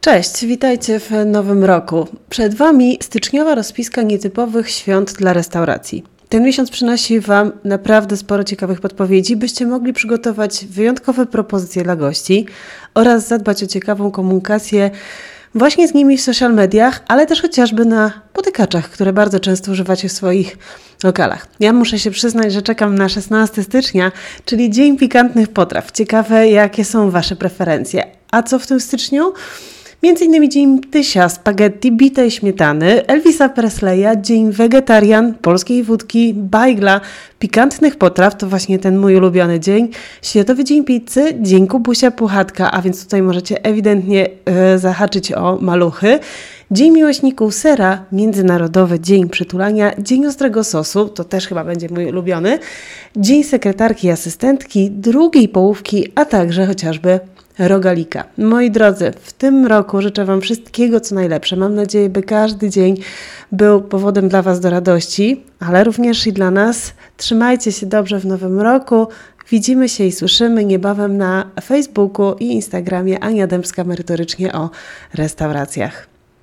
Cześć, witajcie w nowym roku. Przed Wami styczniowa rozpiska nietypowych świąt dla restauracji. Ten miesiąc przynosi Wam naprawdę sporo ciekawych podpowiedzi, byście mogli przygotować wyjątkowe propozycje dla gości oraz zadbać o ciekawą komunikację właśnie z nimi w social mediach, ale też chociażby na potykaczach, które bardzo często używacie w swoich lokalach. Ja muszę się przyznać, że czekam na 16 stycznia, czyli Dzień Pikantnych Potraw. Ciekawe, jakie są Wasze preferencje. A co w tym styczniu? Innymi Dzień Tysia, spaghetti, bitej śmietany, Elvisa Presleya, Dzień Wegetarian, polskiej wódki, bajgla, pikantnych potraw, to właśnie ten mój ulubiony dzień, Światowy Dzień Pizzy, Dzień Kubusia Puchatka, a więc tutaj możecie ewidentnie e, zahaczyć o maluchy. Dzień Miłośników Sera, Międzynarodowy Dzień Przytulania, Dzień Ostrego Sosu, to też chyba będzie mój ulubiony, Dzień Sekretarki i Asystentki, drugiej połówki, a także chociażby rogalika. Moi drodzy, w tym roku życzę Wam wszystkiego, co najlepsze. Mam nadzieję, by każdy dzień był powodem dla Was do radości, ale również i dla nas. Trzymajcie się dobrze w nowym roku. Widzimy się i słyszymy niebawem na Facebooku i Instagramie Ania Dębska merytorycznie o restauracjach.